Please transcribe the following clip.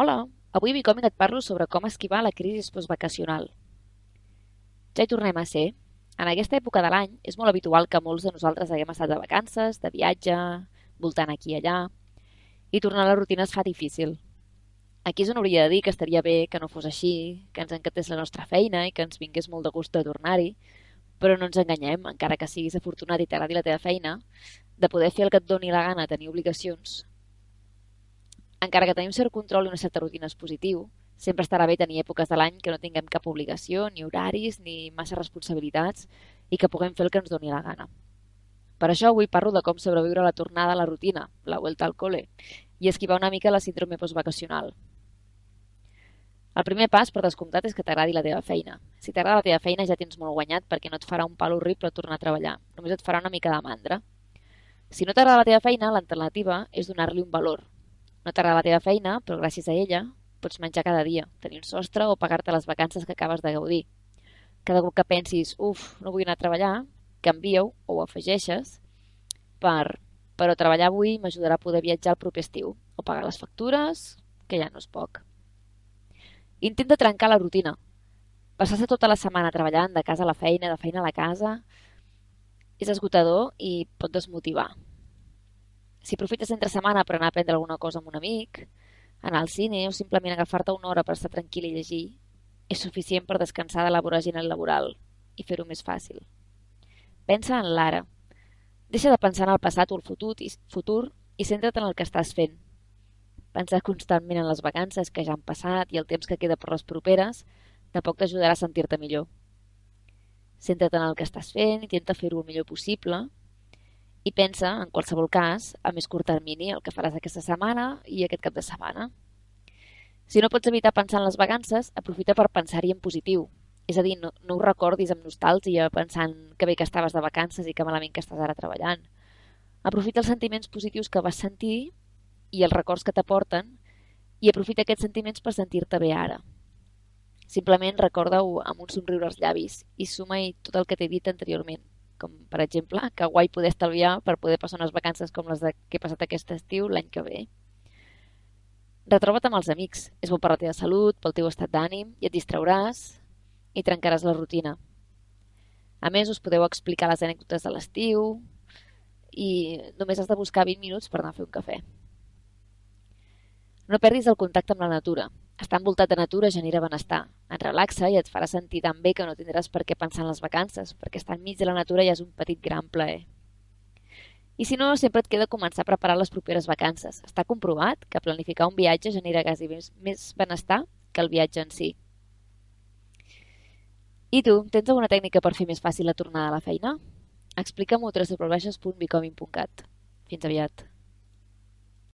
Hola, avui a Becoming et parlo sobre com esquivar la crisi postvacacional. Ja hi tornem a ser. En aquesta època de l'any és molt habitual que molts de nosaltres haguem estat de vacances, de viatge, voltant aquí i allà, i tornar a la rutina es fa difícil. Aquí és on hauria de dir que estaria bé que no fos així, que ens encantés la nostra feina i que ens vingués molt de gust de tornar-hi, però no ens enganyem, encara que siguis afortunat i t'agradi la teva feina, de poder fer el que et doni la gana tenir obligacions, encara que tenim cert control i una certa rutina és positiu, sempre estarà bé tenir èpoques de l'any que no tinguem cap obligació, ni horaris, ni massa responsabilitats i que puguem fer el que ens doni la gana. Per això avui parlo de com sobreviure a la tornada a la rutina, la vuelta al col·le, i esquivar una mica la síndrome postvacacional. El primer pas, per descomptat, és que t'agradi la teva feina. Si t'agrada la teva feina ja tens molt guanyat perquè no et farà un pal horrible tornar a treballar, només et farà una mica de mandra. Si no t'agrada la teva feina, l'alternativa és donar-li un valor, no t'agrada la teva feina, però gràcies a ella pots menjar cada dia, tenir un sostre o pagar-te les vacances que acabes de gaudir. Cada cop que pensis, uf, no vull anar a treballar, canvia-ho o ho afegeixes per, però treballar avui m'ajudarà a poder viatjar el proper estiu o pagar les factures, que ja no és poc. Intenta trencar la rutina. Passar-se tota la setmana treballant de casa a la feina, de feina a la casa, és esgotador i pot desmotivar. Si aprofites entre setmana per anar a prendre alguna cosa amb un amic, anar al cine o simplement agafar-te una hora per estar tranquil i llegir, és suficient per descansar de la voràgina laboral i fer-ho més fàcil. Pensa en l'ara. Deixa de pensar en el passat o el futur i, futur i centra't en el que estàs fent. Pensar constantment en les vacances que ja han passat i el temps que queda per les properes tampoc t'ajudarà a sentir-te millor. Centra't en el que estàs fent, intenta fer-ho el millor possible i pensa, en qualsevol cas, a més curt termini el que faràs aquesta setmana i aquest cap de setmana. Si no pots evitar pensar en les vacances, aprofita per pensar-hi en positiu. És a dir, no, no ho recordis amb nostàlgia pensant que bé que estaves de vacances i que malament que estàs ara treballant. Aprofita els sentiments positius que vas sentir i els records que t'aporten i aprofita aquests sentiments per sentir-te bé ara. Simplement recorda-ho amb un somriure als llavis i suma-hi tot el que t'he dit anteriorment com per exemple que guai poder estalviar per poder passar unes vacances com les de que he passat aquest estiu l'any que ve. Retroba't amb els amics, és bo per la teva salut, pel teu estat d'ànim, i et distrauràs i trencaràs la rutina. A més, us podeu explicar les anècdotes de l'estiu i només has de buscar 20 minuts per anar a fer un cafè. No perdis el contacte amb la natura. Estar envoltat de natura genera benestar, et relaxa i et farà sentir tan bé que no tindràs per què pensar en les vacances, perquè estar enmig de la natura ja és un petit gran plaer. I si no, sempre et queda començar a preparar les properes vacances. Està comprovat que planificar un viatge genera quasi més, més benestar que el viatge en si. I tu, tens alguna tècnica per fer més fàcil la tornada a la feina? Explica'm-ho a www.becoming.cat. Fins aviat.